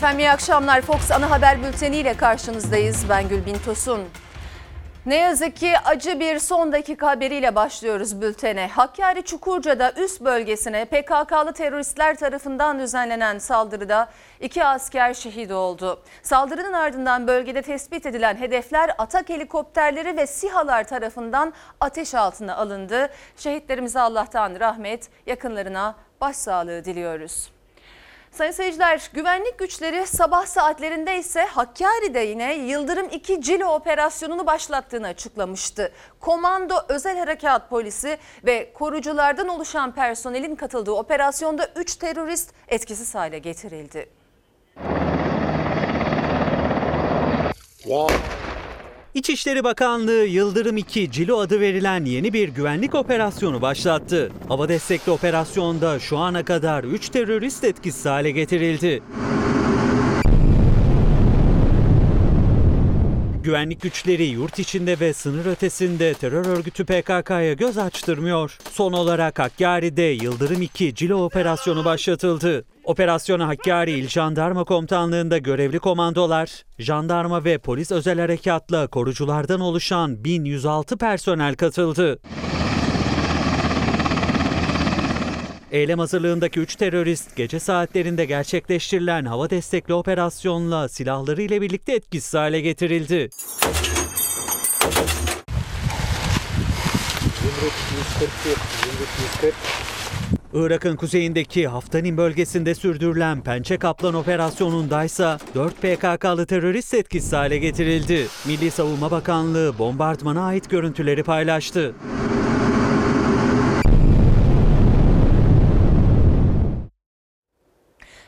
Efendim iyi akşamlar. Fox Ana Haber Bülteni ile karşınızdayız. Ben Gülbin Tosun. Ne yazık ki acı bir son dakika haberiyle başlıyoruz bültene. Hakkari Çukurca'da üst bölgesine PKK'lı teröristler tarafından düzenlenen saldırıda iki asker şehit oldu. Saldırının ardından bölgede tespit edilen hedefler atak helikopterleri ve SİHA'lar tarafından ateş altına alındı. Şehitlerimize Allah'tan rahmet, yakınlarına başsağlığı diliyoruz. Sayın seyirciler güvenlik güçleri sabah saatlerinde ise Hakkari'de yine Yıldırım 2 Cilo operasyonunu başlattığını açıklamıştı. Komando Özel Harekat Polisi ve koruculardan oluşan personelin katıldığı operasyonda 3 terörist etkisiz hale getirildi. İçişleri Bakanlığı Yıldırım 2 Cilo adı verilen yeni bir güvenlik operasyonu başlattı. Hava destekli operasyonda şu ana kadar 3 terörist etkisiz hale getirildi. Güvenlik güçleri yurt içinde ve sınır ötesinde terör örgütü PKK'ya göz açtırmıyor. Son olarak Hakkari'de Yıldırım 2 Cilo operasyonu başlatıldı. Operasyona Hakkari İl Jandarma Komutanlığı'nda görevli komandolar, jandarma ve polis özel harekatla koruculardan oluşan 1106 personel katıldı. Eylem hazırlığındaki 3 terörist gece saatlerinde gerçekleştirilen hava destekli operasyonla silahları ile birlikte etkisiz hale getirildi. Irak'ın kuzeyindeki Haftanin bölgesinde sürdürülen Pençe Kaplan operasyonundaysa 4 PKK'lı terörist etkisiz hale getirildi. Milli Savunma Bakanlığı bombardımana ait görüntüleri paylaştı.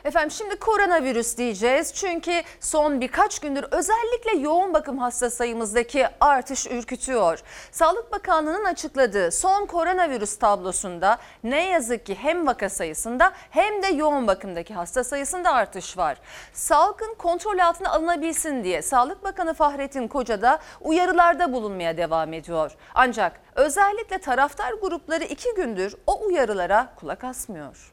Efendim şimdi koronavirüs diyeceğiz. Çünkü son birkaç gündür özellikle yoğun bakım hasta sayımızdaki artış ürkütüyor. Sağlık Bakanlığı'nın açıkladığı son koronavirüs tablosunda ne yazık ki hem vaka sayısında hem de yoğun bakımdaki hasta sayısında artış var. Salgın kontrol altına alınabilsin diye Sağlık Bakanı Fahrettin Koca da uyarılarda bulunmaya devam ediyor. Ancak özellikle taraftar grupları iki gündür o uyarılara kulak asmıyor.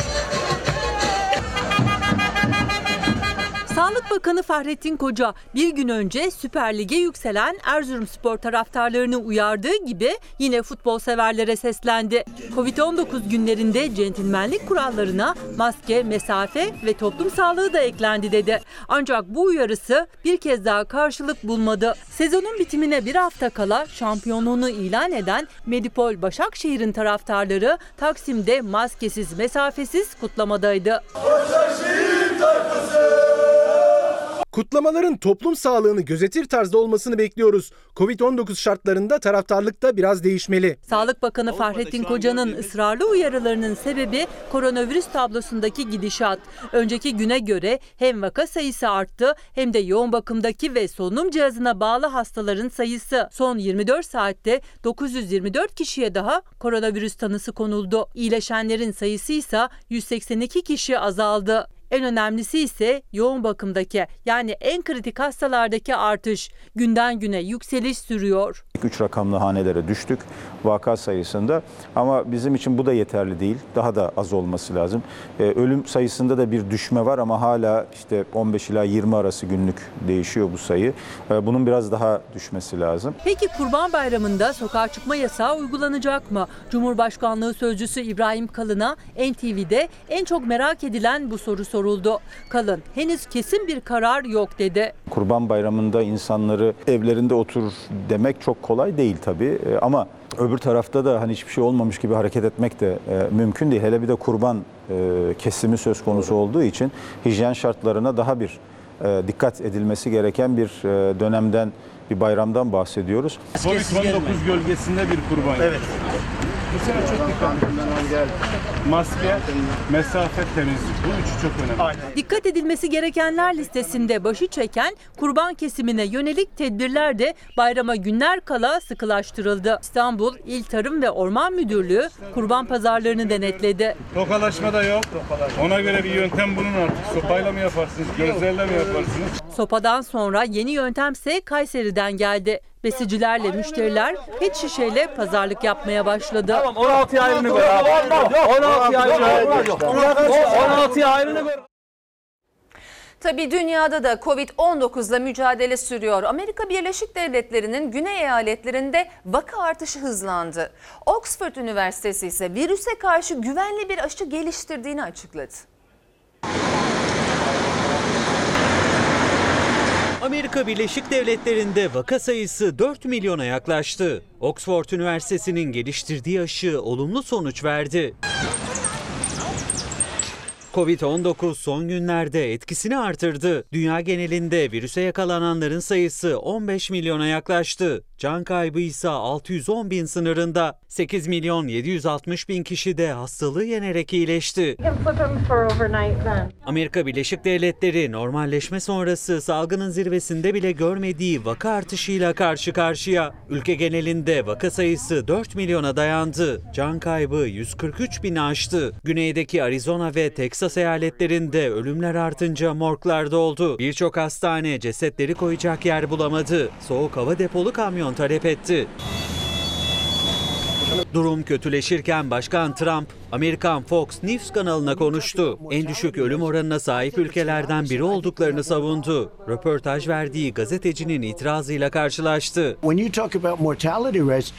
Sağlık Bakanı Fahrettin Koca bir gün önce Süper Lig'e yükselen Erzurumspor taraftarlarını uyardığı gibi yine futbol severlere seslendi. Covid-19 günlerinde centilmenlik kurallarına maske, mesafe ve toplum sağlığı da eklendi dedi. Ancak bu uyarısı bir kez daha karşılık bulmadı. Sezonun bitimine bir hafta kala şampiyonluğunu ilan eden Medipol Başakşehir'in taraftarları Taksim'de maskesiz, mesafesiz kutlamadaydı. Kutlamaların toplum sağlığını gözetir tarzda olmasını bekliyoruz. Covid-19 şartlarında taraftarlık da biraz değişmeli. Sağlık Bakanı Fahrettin Koca'nın ısrarlı uyarılarının sebebi koronavirüs tablosundaki gidişat. Önceki güne göre hem vaka sayısı arttı hem de yoğun bakımdaki ve solunum cihazına bağlı hastaların sayısı. Son 24 saatte 924 kişiye daha koronavirüs tanısı konuldu. İyileşenlerin sayısı ise 182 kişi azaldı. En önemlisi ise yoğun bakımdaki yani en kritik hastalardaki artış. Günden güne yükseliş sürüyor. 3 rakamlı hanelere düştük vaka sayısında ama bizim için bu da yeterli değil. Daha da az olması lazım. Ee, ölüm sayısında da bir düşme var ama hala işte 15 ila 20 arası günlük değişiyor bu sayı. Ee, bunun biraz daha düşmesi lazım. Peki Kurban Bayramı'nda sokağa çıkma yasağı uygulanacak mı? Cumhurbaşkanlığı Sözcüsü İbrahim Kalın'a NTV'de en çok merak edilen bu soru soruldu. Kalın henüz kesin bir karar yok dedi. Kurban Bayramı'nda insanları evlerinde otur demek çok kolay değil tabii Ee, ama öbür tarafta da hani hiçbir şey olmamış gibi hareket etmek de e, mümkün değil. Hele bir de kurban e, kesimi söz konusu olduğu için hijyen şartlarına daha bir e, dikkat edilmesi gereken bir e, dönemden bir bayramdan bahsediyoruz. Covid-19 gölgesinde bir kurban. Evet. Bu sene çok dikkat Maske, mesafe, temizlik. Bu üçü çok önemli. Dikkat edilmesi gerekenler listesinde başı çeken kurban kesimine yönelik tedbirler de bayrama günler kala sıkılaştırıldı. İstanbul İl Tarım ve Orman Müdürlüğü kurban pazarlarını denetledi. Tokalaşma da yok. Ona göre bir yöntem bulun artık. Sopayla mı yaparsınız, gözlerle mi yaparsınız? Sopadan sonra yeni yöntemse Kayseri'den geldi. Besicilerle müşteriler pet şişeyle pazarlık yapmaya başladı. 16 ayrını koy abi. 16 ayrını koy. 16 ayrını koy. Tabii dünyada da Covid-19 ile mücadele sürüyor. Amerika Birleşik Devletleri'nin güney eyaletlerinde vaka artışı hızlandı. Oxford Üniversitesi ise virüse karşı güvenli bir aşı geliştirdiğini açıkladı. Amerika Birleşik Devletleri'nde vaka sayısı 4 milyona yaklaştı. Oxford Üniversitesi'nin geliştirdiği aşı olumlu sonuç verdi. Covid-19 son günlerde etkisini artırdı. Dünya genelinde virüse yakalananların sayısı 15 milyona yaklaştı. Can kaybı ise 610 bin sınırında. 8 milyon 760 bin kişi de hastalığı yenerek iyileşti. Amerika Birleşik Devletleri normalleşme sonrası salgının zirvesinde bile görmediği vaka artışıyla karşı karşıya. Ülke genelinde vaka sayısı 4 milyona dayandı. Can kaybı 143 bin aştı. Güneydeki Arizona ve Teksas eyaletlerinde ölümler artınca morglar doldu. Birçok hastane cesetleri koyacak yer bulamadı. Soğuk hava depolu kamyon talep etti. Durum kötüleşirken Başkan Trump, Amerikan Fox News kanalına konuştu. En düşük ölüm oranına sahip ülkelerden biri olduklarını savundu. Röportaj verdiği gazetecinin itirazıyla karşılaştı. When you talk about mortality rates,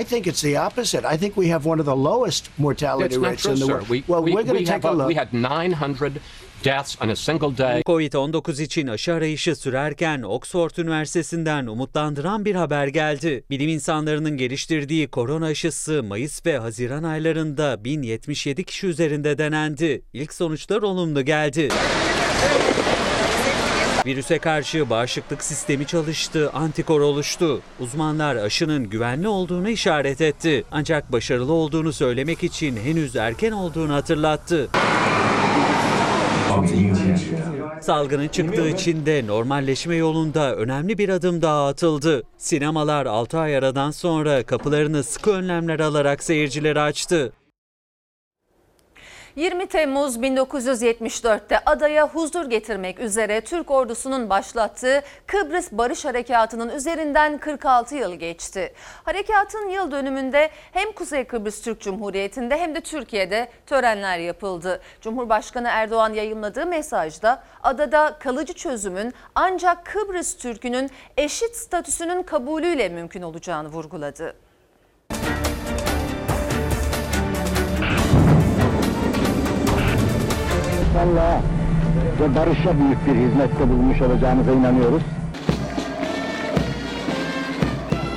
I think it's the opposite. I think we have one of the lowest mortality That's rates true, in the world. We, well, we, we're going to take a- look. we had 900 deaths on a single day. Covid-19 için aşı arayışı sürerken Oxford Üniversitesi'nden umutlandıran bir haber geldi. Bilim insanlarının geliştirdiği korona aşısı Mayıs ve Haziran aylarında 1077 kişi üzerinde denendi. İlk sonuçlar olumlu geldi. Virüse karşı bağışıklık sistemi çalıştı, antikor oluştu. Uzmanlar aşının güvenli olduğunu işaret etti. Ancak başarılı olduğunu söylemek için henüz erken olduğunu hatırlattı. Salgının çıktığı için de normalleşme yolunda önemli bir adım daha atıldı. Sinemalar 6 ay aradan sonra kapılarını sıkı önlemler alarak seyircilere açtı. 20 Temmuz 1974'te adaya huzur getirmek üzere Türk ordusunun başlattığı Kıbrıs Barış Harekatı'nın üzerinden 46 yıl geçti. Harekatın yıl dönümünde hem Kuzey Kıbrıs Türk Cumhuriyeti'nde hem de Türkiye'de törenler yapıldı. Cumhurbaşkanı Erdoğan yayımladığı mesajda adada kalıcı çözümün ancak Kıbrıs Türk'ünün eşit statüsünün kabulüyle mümkün olacağını vurguladı. Allah'a ve barışa büyük bir hizmette bulunmuş olacağımıza inanıyoruz.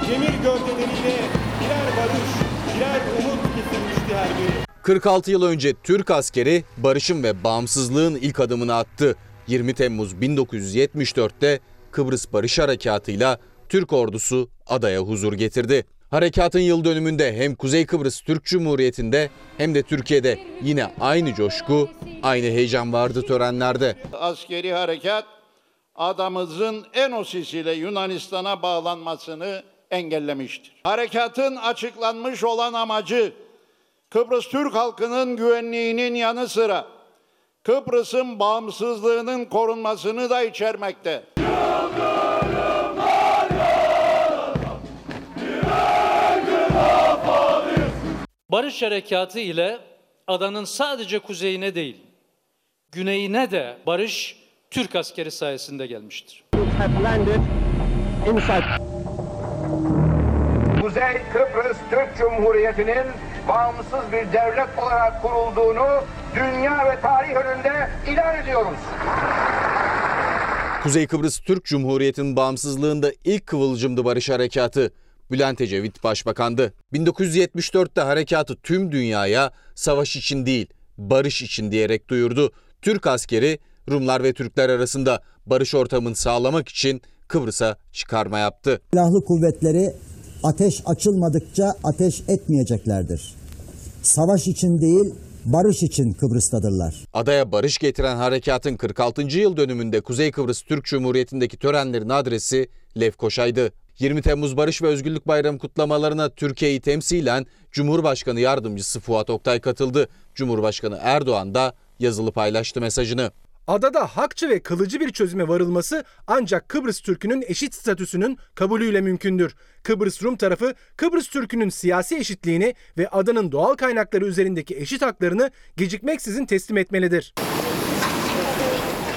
Demir gövdeleriyle birer barış, birer umut getirmişti her biri. 46 yıl önce Türk askeri barışın ve bağımsızlığın ilk adımını attı. 20 Temmuz 1974'te Kıbrıs Barış Harekatı'yla Türk ordusu adaya huzur getirdi. Harekatın yıl dönümünde hem Kuzey Kıbrıs Türk Cumhuriyeti'nde hem de Türkiye'de yine aynı coşku, aynı heyecan vardı törenlerde. askeri harekat adamızın Enosis ile Yunanistan'a bağlanmasını engellemiştir. Harekatın açıklanmış olan amacı Kıbrıs Türk halkının güvenliğinin yanı sıra Kıbrıs'ın bağımsızlığının korunmasını da içermekte. Barış Harekatı ile adanın sadece kuzeyine değil, güneyine de barış Türk askeri sayesinde gelmiştir. Kuzey Kıbrıs Türk Cumhuriyeti'nin bağımsız bir devlet olarak kurulduğunu dünya ve tarih önünde ilan ediyoruz. Kuzey Kıbrıs Türk Cumhuriyeti'nin bağımsızlığında ilk kıvılcımdı Barış Harekatı. Bülent Ecevit başbakandı. 1974'te harekatı tüm dünyaya savaş için değil, barış için diyerek duyurdu. Türk askeri Rumlar ve Türkler arasında barış ortamını sağlamak için Kıbrıs'a çıkarma yaptı. Silahlı kuvvetleri ateş açılmadıkça ateş etmeyeceklerdir. Savaş için değil, barış için Kıbrıs'tadırlar. Adaya barış getiren harekatın 46. yıl dönümünde Kuzey Kıbrıs Türk Cumhuriyeti'ndeki törenlerin adresi Lefkoşa'ydı. 20 Temmuz Barış ve Özgürlük Bayramı kutlamalarına Türkiye'yi temsilen Cumhurbaşkanı Yardımcısı Fuat Oktay katıldı. Cumhurbaşkanı Erdoğan da yazılı paylaştı mesajını. Adada hakçı ve kılıcı bir çözüme varılması ancak Kıbrıs Türk'ünün eşit statüsünün kabulüyle mümkündür. Kıbrıs Rum tarafı Kıbrıs Türk'ünün siyasi eşitliğini ve adanın doğal kaynakları üzerindeki eşit haklarını gecikmeksizin teslim etmelidir.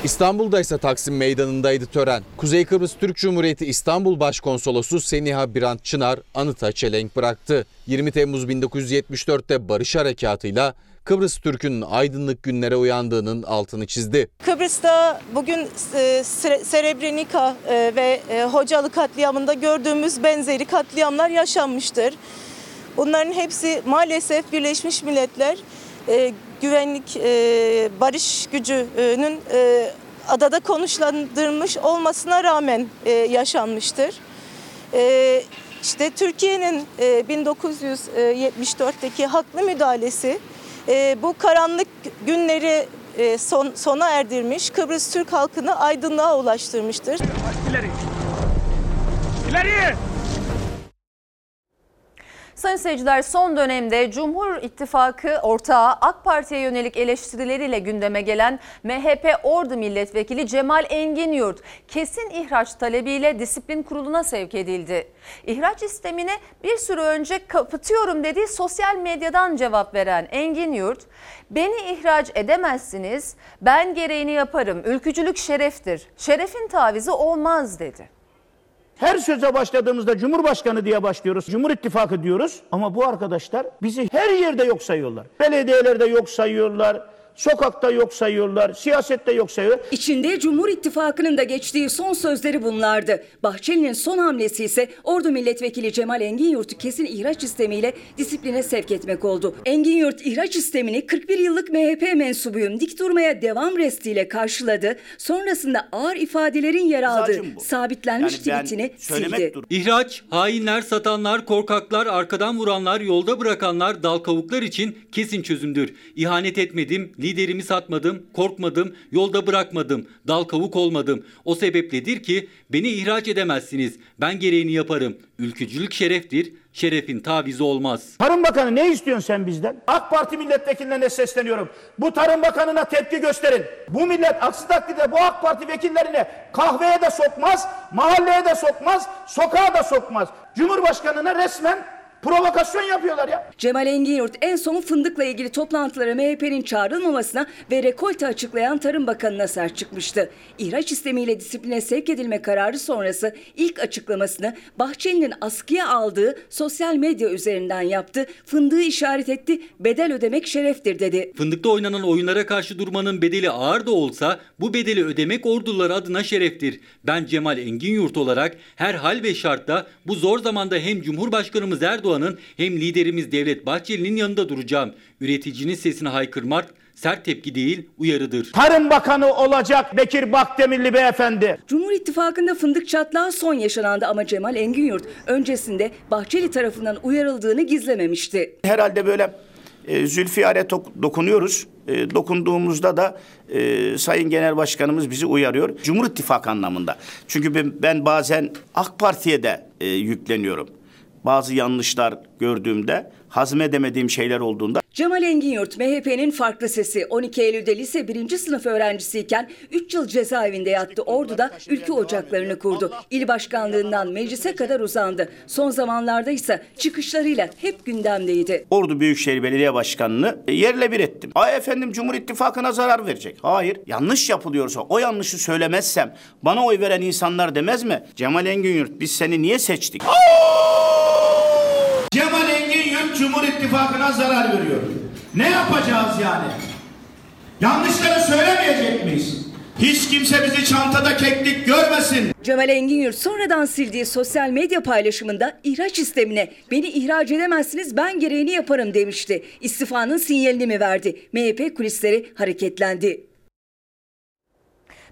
İstanbul'da ise Taksim Meydanı'ndaydı tören. Kuzey Kıbrıs Türk Cumhuriyeti İstanbul Başkonsolosu Seniha Birant Çınar anıta çelenk bıraktı. 20 Temmuz 1974'te Barış Harekatı'yla Kıbrıs Türk'ün aydınlık günlere uyandığının altını çizdi. Kıbrıs'ta bugün e, Srebrenica e, ve e, Hocalı katliamında gördüğümüz benzeri katliamlar yaşanmıştır. Bunların hepsi maalesef Birleşmiş Milletler güvenlik e, barış gücünün e, adada konuşlandırmış olmasına rağmen e, yaşanmıştır. E, işte Türkiye'nin e, 1974'teki haklı müdahalesi e, bu karanlık günleri e, son, sona erdirmiş, Kıbrıs Türk halkını aydınlığa ulaştırmıştır. İleri. İleri. Sayın seyirciler son dönemde Cumhur İttifakı ortağı AK Parti'ye yönelik eleştirileriyle gündeme gelen MHP Ordu Milletvekili Cemal Enginyurt kesin ihraç talebiyle disiplin kuruluna sevk edildi. İhraç istemine bir süre önce kapatıyorum dediği sosyal medyadan cevap veren Enginyurt, beni ihraç edemezsiniz, ben gereğini yaparım, ülkücülük şereftir, şerefin tavizi olmaz dedi. Her söze başladığımızda Cumhurbaşkanı diye başlıyoruz. Cumhur İttifakı diyoruz. Ama bu arkadaşlar bizi her yerde yok sayıyorlar. Belediyelerde yok sayıyorlar. Sokakta yok sayıyorlar, siyasette yok sayıyorlar. İçinde Cumhur İttifakı'nın da geçtiği son sözleri bunlardı. Bahçeli'nin son hamlesi ise Ordu Milletvekili Cemal Enginyurt'u kesin ihraç istemiyle disipline sevk etmek oldu. Enginyurt ihraç istemini 41 yıllık MHP mensubuyum dik durmaya devam restiyle karşıladı. Sonrasında ağır ifadelerin yer aldığı sabitlenmiş Yani tweetini sildi. dur- İhraç, hainler, satanlar, korkaklar, arkadan vuranlar, yolda bırakanlar, dal kavuklar için kesin çözümdür. İhanet etmedim, liderimi satmadım, korkmadım, yolda bırakmadım, dal kavuk olmadım. O sebepledir ki beni ihraç edemezsiniz. Ben gereğini yaparım. Ülkücülük şereftir, şerefin tavizi olmaz. Tarım Bakanı ne istiyorsun sen bizden? AK Parti milletvekillerine sesleniyorum. Bu Tarım Bakanı'na tepki gösterin. Bu millet aksi takdirde bu AK Parti vekillerine kahveye de sokmaz, mahalleye de sokmaz, sokağa da sokmaz. Cumhurbaşkanına resmen provokasyon yapıyorlar ya. Cemal Enginyurt en son fındıkla ilgili toplantılara MHP'nin çağrılmamasına ve rekolte açıklayan Tarım Bakanı'na sert çıkmıştı. İhraç istemiyle disipline sevk edilme kararı sonrası ilk açıklamasını Bahçeli'nin askıya aldığı sosyal medya üzerinden yaptı. Fındığı işaret etti, bedel ödemek şereftir dedi. Fındıkta oynanan oyunlara karşı durmanın bedeli ağır da olsa bu bedeli ödemek ordular adına şereftir. Ben Cemal Engin Yurt olarak her hal ve şartta bu zor zamanda hem Cumhurbaşkanımız Erdoğan'ın hem liderimiz Devlet Bahçeli'nin yanında duracağım. Üreticinin sesini haykırmak sert tepki değil uyarıdır. Tarım Bakanı olacak Bekir Bakdemirli beyefendi. Cumhur İttifakı'nda fındık çatlağı son yaşanandı ama Cemal Enginyurt öncesinde Bahçeli tarafından uyarıldığını gizlememişti. Herhalde böyle e, Zülfiyar'e tok- dokunuyoruz. E, dokunduğumuzda da e, Sayın Genel Başkanımız bizi uyarıyor. Cumhur İttifakı anlamında. Çünkü ben, ben bazen AK Parti'ye de e, yükleniyorum. Bazı yanlışlar gördüğümde, hazmedemediğim şeyler olduğunda Cemal Enginyurt MHP'nin farklı sesi 12 Eylül'de lise 1. sınıf öğrencisiyken 3 yıl cezaevinde yattı. Ordu'da ülke ocaklarını kurdu. İl başkanlığından meclise kadar uzandı. Son zamanlarda ise çıkışlarıyla hep gündemdeydi. Ordu Büyükşehir Belediye Başkanı'nı yerle bir ettim. Ay efendim Cumhur İttifakı'na zarar verecek. Hayır. Yanlış yapılıyorsa o yanlışı söylemezsem bana oy veren insanlar demez mi? Cemal Engin biz seni niye seçtik? Cumhur İttifakı'na zarar veriyor. Ne yapacağız yani? Yanlışları söylemeyecek miyiz? Hiç kimse bizi çantada keklik görmesin. Cemal Enginyurt sonradan sildiği sosyal medya paylaşımında ihraç istemine beni ihraç edemezsiniz ben gereğini yaparım demişti. İstifanın sinyalini mi verdi? MHP kulisleri hareketlendi.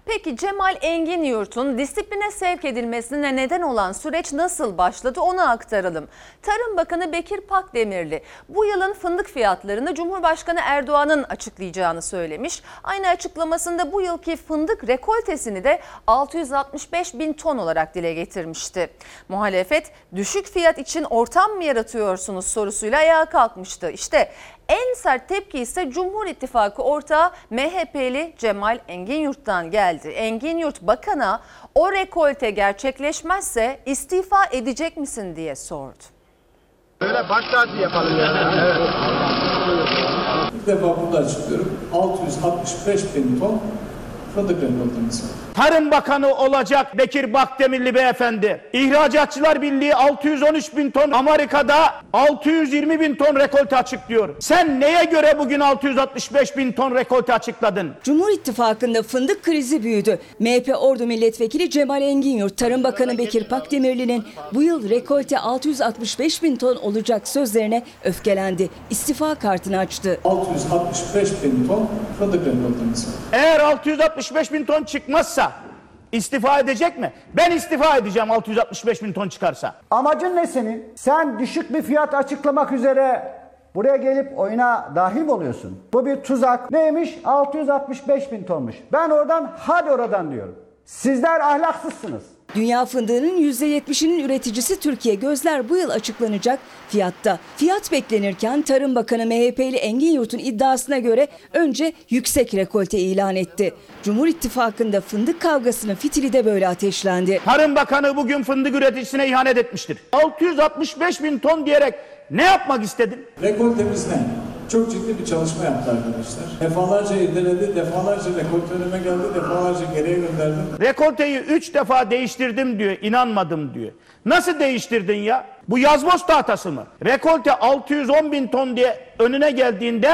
Peki Cemal Engin Yurt'un disipline sevk edilmesine neden olan süreç nasıl başladı onu aktaralım. Tarım Bakanı Bekir Pakdemirli bu yılın fındık fiyatlarını Cumhurbaşkanı Erdoğan'ın açıklayacağını söylemiş. Aynı açıklamasında bu yılki fındık rekoltesini de 665 bin ton olarak dile getirmişti. Muhalefet düşük fiyat için ortam mı yaratıyorsunuz sorusuyla ayağa kalkmıştı. İşte En sert tepki ise Cumhur İttifakı ortağı MHP'li Cemal Enginyurt'tan geldi. Enginyurt bakana o rekolte gerçekleşmezse istifa edecek misin diye sordu. Öyle baş tacı yapalım yani. Evet. Bir defa burada açıklıyorum. 665 bin ton fındık rekoltemiz var. Tarım Bakanı olacak Bekir Bakdemirli beyefendi. İhracatçılar Birliği 613 bin ton, Amerika'da 620 bin ton rekolte açıklıyor. Sen neye göre bugün 665 bin ton rekolte açıkladın? Cumhur İttifakı'nda fındık krizi büyüdü. MHP Ordu Milletvekili Cemal Enginyurt, Tarım Bakanı Bekir Pakdemirli'nin bu yıl rekolte 665 bin ton olacak sözlerine öfkelendi. İstifa kartını açtı. 665 bin ton fındık rekoltemiz. Eğer 665 bin ton çıkmazsa istifa edecek mi? Ben istifa edeceğim 665 bin ton çıkarsa. Amacın ne senin? Sen düşük bir fiyat açıklamak üzere buraya gelip oyuna dahil oluyorsun? Bu bir tuzak. Neymiş? 665 bin tonmuş. Ben oradan hadi oradan diyorum. Sizler ahlaksızsınız. Dünya fındığının %70'inin üreticisi Türkiye gözler bu yıl açıklanacak fiyatta. Fiyat beklenirken Tarım Bakanı MHP'li Engin Yurt'un iddiasına göre önce yüksek rekolte ilan etti. Cumhur İttifakı'nda fındık kavgasının fitili de böyle ateşlendi. Tarım Bakanı bugün fındık üreticisine ihanet etmiştir. 665 bin ton diyerek ne yapmak istedin? Rekoltemiz ne? Çok ciddi bir çalışma yaptı arkadaşlar. Defalarca irdeledi, defalarca rekolte önüme geldi, defalarca geriye gönderdim. Rekolteyi 3 defa değiştirdim diyor, inanmadım diyor. Nasıl değiştirdin ya? Bu yazboz tahtası mı? Rekolte 610 bin ton diye önüne geldiğinde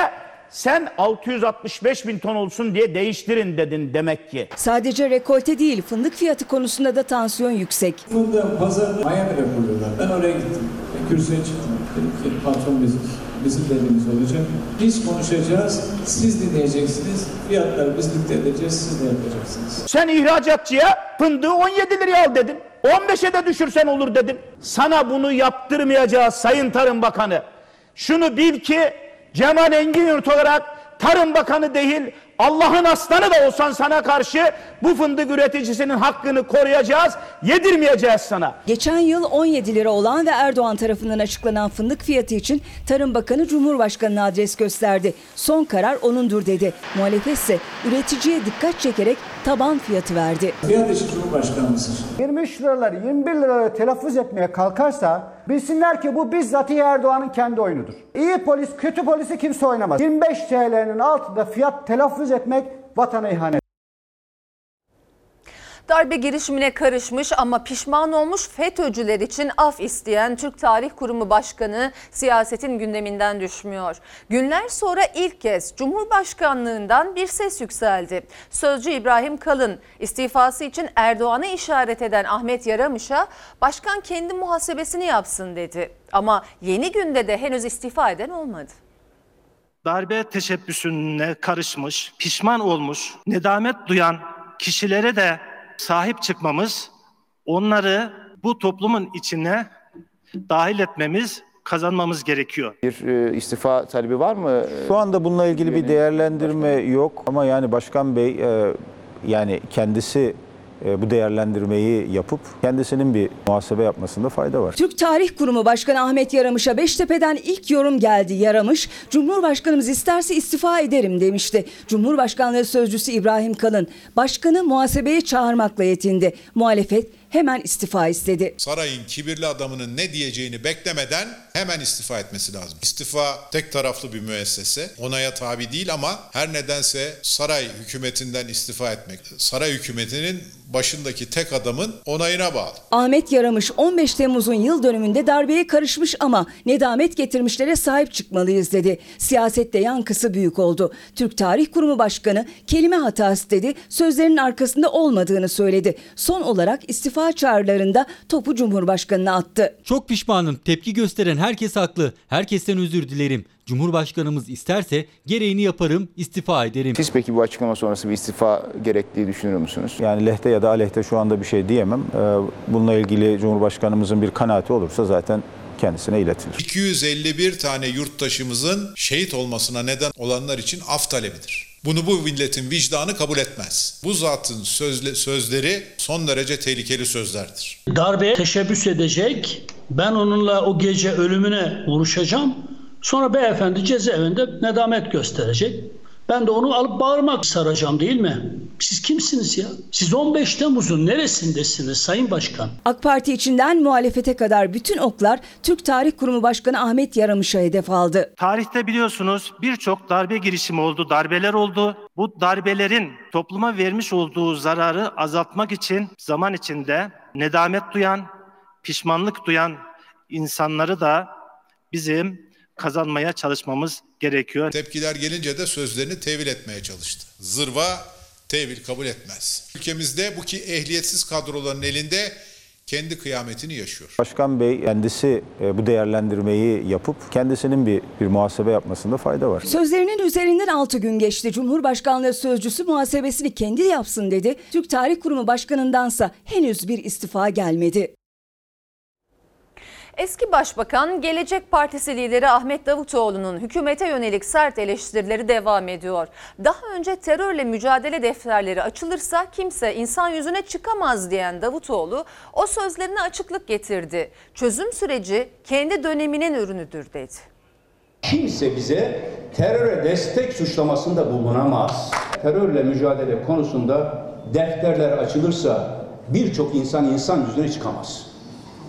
sen 665 bin ton olsun diye değiştirin dedin demek ki. Sadece rekolte değil fındık fiyatı konusunda da tansiyon yüksek. Fındığın pazarını Miami'de kuruyorlar. Ben oraya gittim. Ben kürsüye çıktım. Dedim ki patron bizim, bizim dediğimiz olacak. Biz konuşacağız, siz dinleyeceksiniz. Fiyatları biz dikte edeceğiz, siz de yapacaksınız. Sen ihracatçıya fındığı 17 liraya al dedin. 15'e de düşürsen olur dedim. Sana bunu yaptırmayacağız Sayın Tarım Bakanı. Şunu bil ki Cemal Engin Yurt olarak Tarım Bakanı değil Allah'ın aslanı da olsan sana karşı bu fındık üreticisinin hakkını koruyacağız, yedirmeyeceğiz sana. Geçen yıl 17 lira olan ve Erdoğan tarafından açıklanan fındık fiyatı için Tarım Bakanı Cumhurbaşkanı'na adres gösterdi. Son karar onundur dedi. Muhalefet ise üreticiye dikkat çekerek taban fiyatı verdi. Fiyat işi Cumhurbaşkanımızdır. 23 liraları 21 liraları telaffuz etmeye kalkarsa bilsinler ki bu bizzat Erdoğan'ın kendi oyunudur. İyi polis kötü polisi kimse oynamaz. 25 TL'nin altında fiyat telaffuz etmek vatana ihanet. Darbe girişimine karışmış ama pişman olmuş FETÖ'cüler için af isteyen Türk Tarih Kurumu Başkanı siyasetin gündeminden düşmüyor. Günler sonra ilk kez Cumhurbaşkanlığından bir ses yükseldi. Sözcü İbrahim Kalın istifası için Erdoğan'ı işaret eden Ahmet Yaramış'a başkan kendi muhasebesini yapsın dedi. Ama yeni günde de henüz istifa eden olmadı darbe teşebbüsüne karışmış, pişman olmuş, nedamet duyan kişilere de sahip çıkmamız, onları bu toplumun içine dahil etmemiz, kazanmamız gerekiyor. Bir e, istifa talebi var mı? Şu anda bununla ilgili bir değerlendirme yok ama yani Başkan Bey e, yani kendisi bu değerlendirmeyi yapıp kendisinin bir muhasebe yapmasında fayda var. Türk Tarih Kurumu Başkanı Ahmet Yaramış'a Beştepe'den ilk yorum geldi. Yaramış, Cumhurbaşkanımız isterse istifa ederim demişti. Cumhurbaşkanlığı Sözcüsü İbrahim Kalın, başkanı muhasebeye çağırmakla yetindi. Muhalefet hemen istifa istedi. Sarayın kibirli adamının ne diyeceğini beklemeden hemen istifa etmesi lazım. İstifa tek taraflı bir müessese. Onaya tabi değil ama her nedense saray hükümetinden istifa etmek. Saray hükümetinin başındaki tek adamın onayına bağlı. Ahmet Yaramış 15 Temmuz'un yıl dönümünde darbeye karışmış ama nedamet getirmişlere sahip çıkmalıyız dedi. Siyasette yankısı büyük oldu. Türk Tarih Kurumu Başkanı kelime hatası dedi, sözlerinin arkasında olmadığını söyledi. Son olarak istifa çağrılarında topu Cumhurbaşkanı'na attı. Çok pişmanım. Tepki gösteren herkes haklı. Herkesten özür dilerim. Cumhurbaşkanımız isterse gereğini yaparım, istifa ederim. Siz peki bu açıklama sonrası bir istifa gerektiği düşünür müsünüz? Yani lehte ya da aleyhte şu anda bir şey diyemem. Ee, Bununla ilgili Cumhurbaşkanımızın bir kanaati olursa zaten kendisine iletilir. 251 tane yurttaşımızın şehit olmasına neden olanlar için af talebidir. Bunu bu milletin vicdanı kabul etmez. Bu zatın sözle, sözleri son derece tehlikeli sözlerdir. Darbeye teşebbüs edecek, ben onunla o gece ölümüne vuruşacağım Sonra beyefendi cezaevinde nedamet gösterecek. Ben de onu alıp bağırmak saracağım değil mi? Siz kimsiniz ya? Siz 15 Temmuz'un neresindesiniz Sayın Başkan? AK Parti içinden muhalefete kadar bütün oklar Türk Tarih Kurumu Başkanı Ahmet Yaramış'a hedef aldı. Tarihte biliyorsunuz birçok darbe girişimi oldu, darbeler oldu. Bu darbelerin topluma vermiş olduğu zararı azaltmak için zaman içinde nedamet duyan, pişmanlık duyan insanları da bizim kazanmaya çalışmamız gerekiyor. Tepkiler gelince de sözlerini tevil etmeye çalıştı. Zırva tevil kabul etmez. Ülkemizde bu ki ehliyetsiz kadroların elinde kendi kıyametini yaşıyor. Başkan Bey kendisi e, bu değerlendirmeyi yapıp kendisinin bir, bir muhasebe yapmasında fayda var. Sözlerinin üzerinden 6 gün geçti. Cumhurbaşkanlığı sözcüsü muhasebesini kendi yapsın dedi. Türk Tarih Kurumu Başkanı'ndansa henüz bir istifa gelmedi. Eski Başbakan Gelecek Partisi lideri Ahmet Davutoğlu'nun hükümete yönelik sert eleştirileri devam ediyor. Daha önce terörle mücadele defterleri açılırsa kimse insan yüzüne çıkamaz diyen Davutoğlu o sözlerine açıklık getirdi. Çözüm süreci kendi döneminin ürünüdür dedi. Kimse bize teröre destek suçlamasında bulunamaz. Terörle mücadele konusunda defterler açılırsa birçok insan insan yüzüne çıkamaz.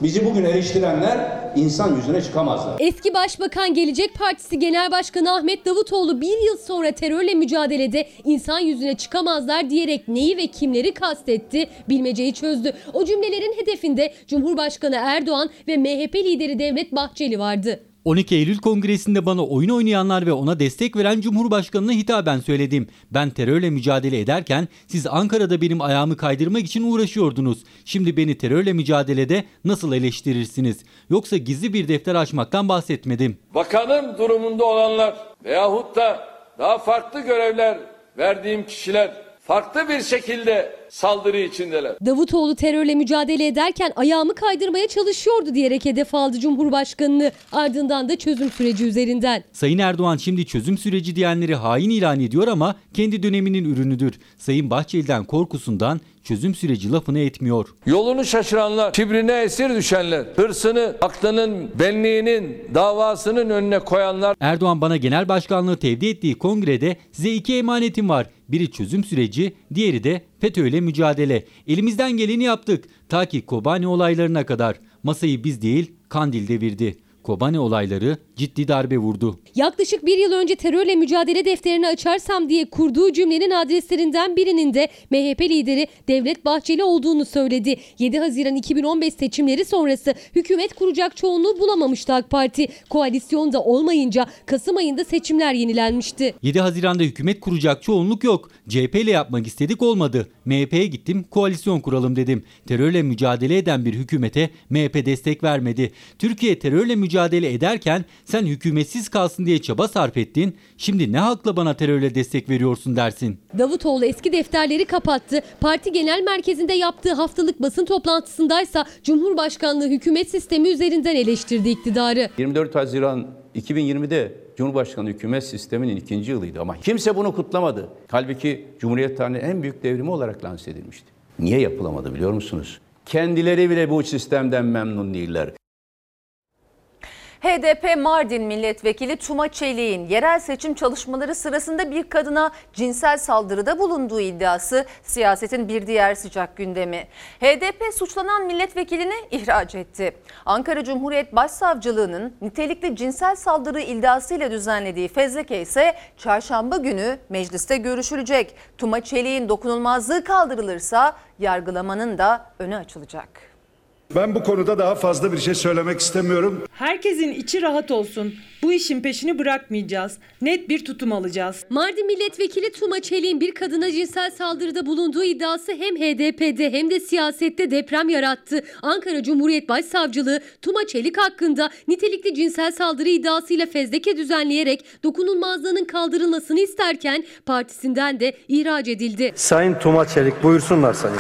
Bizi bugün eleştirenler insan yüzüne çıkamazlar. Eski Başbakan Gelecek Partisi Genel Başkanı Ahmet Davutoğlu bir yıl sonra terörle mücadelede insan yüzüne çıkamazlar diyerek neyi ve kimleri kastetti bilmeceyi çözdü. O cümlelerin hedefinde Cumhurbaşkanı Erdoğan ve MHP lideri Devlet Bahçeli vardı. 12 Eylül Kongresi'nde bana oyun oynayanlar ve ona destek veren Cumhurbaşkanı'na hitaben söyledim. Ben terörle mücadele ederken siz Ankara'da benim ayağımı kaydırmak için uğraşıyordunuz. Şimdi beni terörle mücadelede nasıl eleştirirsiniz? Yoksa gizli bir defter açmaktan bahsetmedim. Bakanım durumunda olanlar veyahut da daha farklı görevler verdiğim kişiler farklı bir şekilde saldırı içindeler. Davutoğlu terörle mücadele ederken ayağımı kaydırmaya çalışıyordu diyerek hedef aldı Cumhurbaşkanı'nı. Ardından da çözüm süreci üzerinden. Sayın Erdoğan şimdi çözüm süreci diyenleri hain ilan ediyor ama kendi döneminin ürünüdür. Sayın Bahçeli'den korkusundan çözüm süreci lafını etmiyor. Yolunu şaşıranlar, kibrine esir düşenler, hırsını, aklının, benliğinin, davasının önüne koyanlar. Erdoğan bana genel başkanlığı tevdi ettiği kongrede size iki emanetim var. Biri çözüm süreci, diğeri de FETÖ'yle mücadele. Elimizden geleni yaptık. Ta ki Kobani olaylarına kadar. Masayı biz değil, Kandil devirdi. Kobani olayları ciddi darbe vurdu. Yaklaşık bir yıl önce terörle mücadele defterini açarsam diye kurduğu cümlenin adreslerinden birinin de MHP lideri Devlet Bahçeli olduğunu söyledi. 7 Haziran 2015 seçimleri sonrası hükümet kuracak çoğunluğu bulamamıştı AK Parti. Koalisyonda olmayınca Kasım ayında seçimler yenilenmişti. 7 Haziran'da hükümet kuracak çoğunluk yok. CHP ile yapmak istedik olmadı. MHP'ye gittim koalisyon kuralım dedim. Terörle mücadele eden bir hükümete MHP destek vermedi. Türkiye terörle mücadele ederken sen hükümetsiz kalsın diye çaba sarf ettin. Şimdi ne hakla bana terörle destek veriyorsun dersin. Davutoğlu eski defterleri kapattı. Parti genel merkezinde yaptığı haftalık basın toplantısındaysa Cumhurbaşkanlığı hükümet sistemi üzerinden eleştirdi iktidarı. 24 Haziran 2020'de Cumhurbaşkanı hükümet sisteminin ikinci yılıydı ama kimse bunu kutlamadı. Halbuki Cumhuriyet tarihinin en büyük devrimi olarak lanse edilmişti. Niye yapılamadı biliyor musunuz? Kendileri bile bu sistemden memnun değiller. HDP Mardin Milletvekili Tuma Çelik'in yerel seçim çalışmaları sırasında bir kadına cinsel saldırıda bulunduğu iddiası siyasetin bir diğer sıcak gündemi. HDP suçlanan milletvekilini ihraç etti. Ankara Cumhuriyet Başsavcılığı'nın nitelikli cinsel saldırı iddiasıyla düzenlediği fezleke ise çarşamba günü mecliste görüşülecek. Tuma Çelik'in dokunulmazlığı kaldırılırsa yargılamanın da önü açılacak. Ben bu konuda daha fazla bir şey söylemek istemiyorum. Herkesin içi rahat olsun. Bu işin peşini bırakmayacağız. Net bir tutum alacağız. Mardin Milletvekili Tuma Çelik'in bir kadına cinsel saldırıda bulunduğu iddiası hem HDP'de hem de siyasette deprem yarattı. Ankara Cumhuriyet Başsavcılığı Tuma Çelik hakkında nitelikli cinsel saldırı iddiasıyla fezleke düzenleyerek dokunulmazlığının kaldırılmasını isterken partisinden de ihraç edildi. Sayın Tuma Çelik buyursunlar sayın.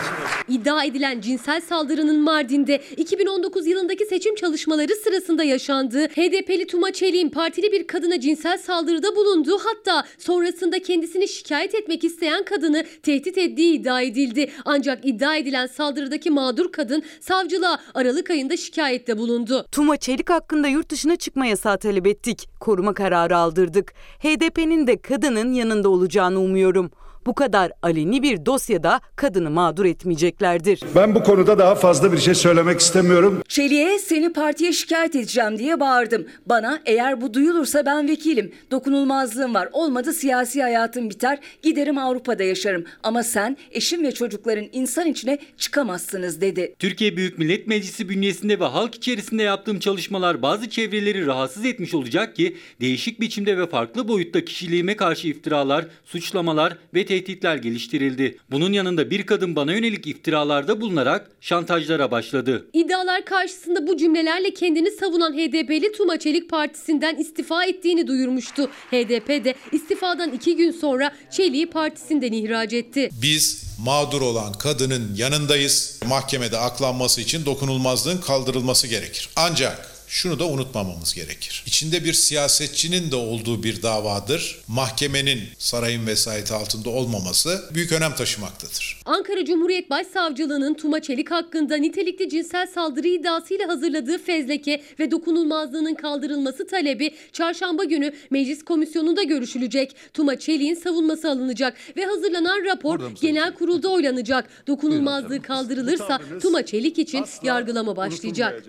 İddia edilen cinsel saldırının Mardin'de 2019 yılındaki seçim çalışmaları sırasında yaşandı. HDP'li Tuma Çelik'in partili bir kadına cinsel saldırıda bulunduğu hatta sonrasında kendisini şikayet etmek isteyen kadını tehdit ettiği iddia edildi. Ancak iddia edilen saldırıdaki mağdur kadın savcılığa Aralık ayında şikayette bulundu. Tuma Çelik hakkında yurt dışına çıkma yasağı talep ettik. Koruma kararı aldırdık. HDP'nin de kadının yanında olacağını umuyorum. Bu kadar aleni bir dosyada kadını mağdur etmeyeceklerdir. Ben bu konuda daha fazla bir şey söylemek istemiyorum. Çelik'e seni partiye şikayet edeceğim diye bağırdım. Bana eğer bu duyulursa ben vekilim. Dokunulmazlığım var. Olmadı siyasi hayatım biter. Giderim Avrupa'da yaşarım. Ama sen eşim ve çocukların insan içine çıkamazsınız dedi. Türkiye Büyük Millet Meclisi bünyesinde ve halk içerisinde yaptığım çalışmalar bazı çevreleri rahatsız etmiş olacak ki değişik biçimde ve farklı boyutta kişiliğime karşı iftiralar, suçlamalar ve tehditler geliştirildi. Bunun yanında bir kadın bana yönelik iftiralarda bulunarak şantajlara başladı. İddialar karşısında bu cümlelerle kendini savunan HDP'li Tuma Çelik partisinden istifa ettiğini duyurmuştu. HDP de istifadan iki gün sonra Çelik'i partisinden ihraç etti. Biz mağdur olan kadının yanındayız. Mahkemede aklanması için dokunulmazlığın kaldırılması gerekir. Ancak şunu da unutmamamız gerekir. İçinde bir siyasetçinin de olduğu bir davadır. Mahkemenin sarayın vesayeti altında olmaması büyük önem taşımaktadır. Ankara Cumhuriyet Başsavcılığı'nın Tuma Çelik hakkında nitelikli cinsel saldırı iddiasıyla hazırladığı fezleke ve dokunulmazlığının kaldırılması talebi çarşamba günü meclis komisyonunda görüşülecek. Tuma Çelik'in savunması alınacak ve hazırlanan rapor genel kurulda oylanacak. Dokunulmazlığı kaldırılırsa Tuma Çelik için yargılama başlayacak.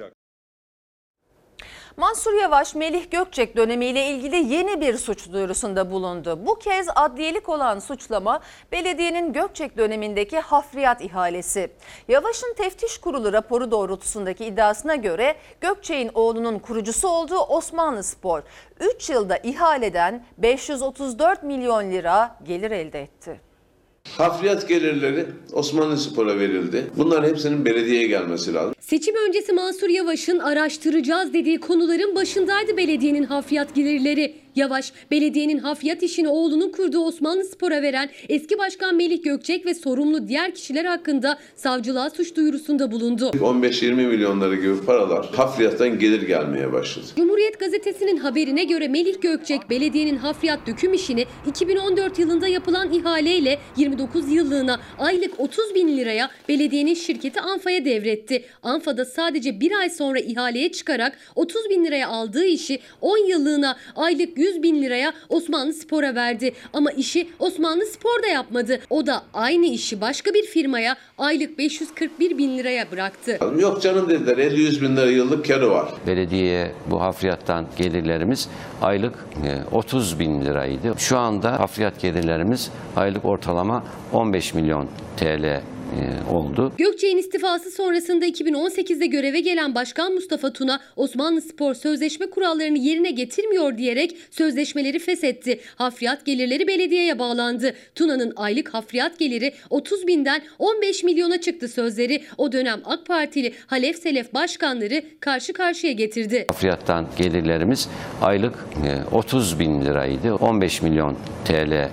Mansur Yavaş, Melih Gökçek dönemiyle ilgili yeni bir suç duyurusunda bulundu. Bu kez adliyelik olan suçlama belediyenin Gökçek dönemindeki hafriyat ihalesi. Yavaş'ın teftiş kurulu raporu doğrultusundaki iddiasına göre Gökçek'in oğlunun kurucusu olduğu Osmanlı Spor 3 yılda ihaleden 534 milyon lira gelir elde etti. Hafriyat gelirleri Osmanlı Spor'a verildi. Bunların hepsinin belediyeye gelmesi lazım. Seçim öncesi Mansur Yavaş'ın araştıracağız dediği konuların başındaydı belediyenin hafriyat gelirleri. Yavaş, belediyenin hafriyat işini oğlunun kurduğu Osmanlı Spor'a veren eski başkan Melih Gökçek ve sorumlu diğer kişiler hakkında savcılığa suç duyurusunda bulundu. 15-20 milyonları gibi paralar hafriyattan gelir gelmeye başladı. Cumhuriyet Gazetesi'nin haberine göre Melih Gökçek belediyenin hafriyat döküm işini 2014 yılında yapılan ihaleyle 29 yıllığına aylık 30 bin liraya belediyenin şirketi Anfa'ya devretti. Anfa'da sadece bir ay sonra ihaleye çıkarak 30 bin liraya aldığı işi 10 yıllığına aylık 100 bin liraya Osmanlı Spor'a verdi. Ama işi Osmanlı Spor da yapmadı. O da aynı işi başka bir firmaya aylık 541 bin liraya bıraktı. Yok canım dediler 50-100 bin lira yıllık karı var. Belediyeye bu hafriyattan gelirlerimiz aylık e, 30 bin liraydı. Şu anda hafriyat gelirlerimiz aylık ortalama 15 milyon TL e, oldu. Gökçek'in istifası sonrasında 2018'de göreve gelen Başkan Mustafa Tuna Osmanlı Spor sözleşme kurallarını yerine getirmiyor diyerek sözleşmeleri feshetti. Hafriyat gelirleri belediyeye bağlandı. Tuna'nın aylık hafriyat geliri 30 binden 15 milyona çıktı sözleri o dönem AK Partili Halef Selef başkanları karşı karşıya getirdi. Hafriyattan gelirlerimiz aylık e, 30 bin liraydı. 15 milyon TL e,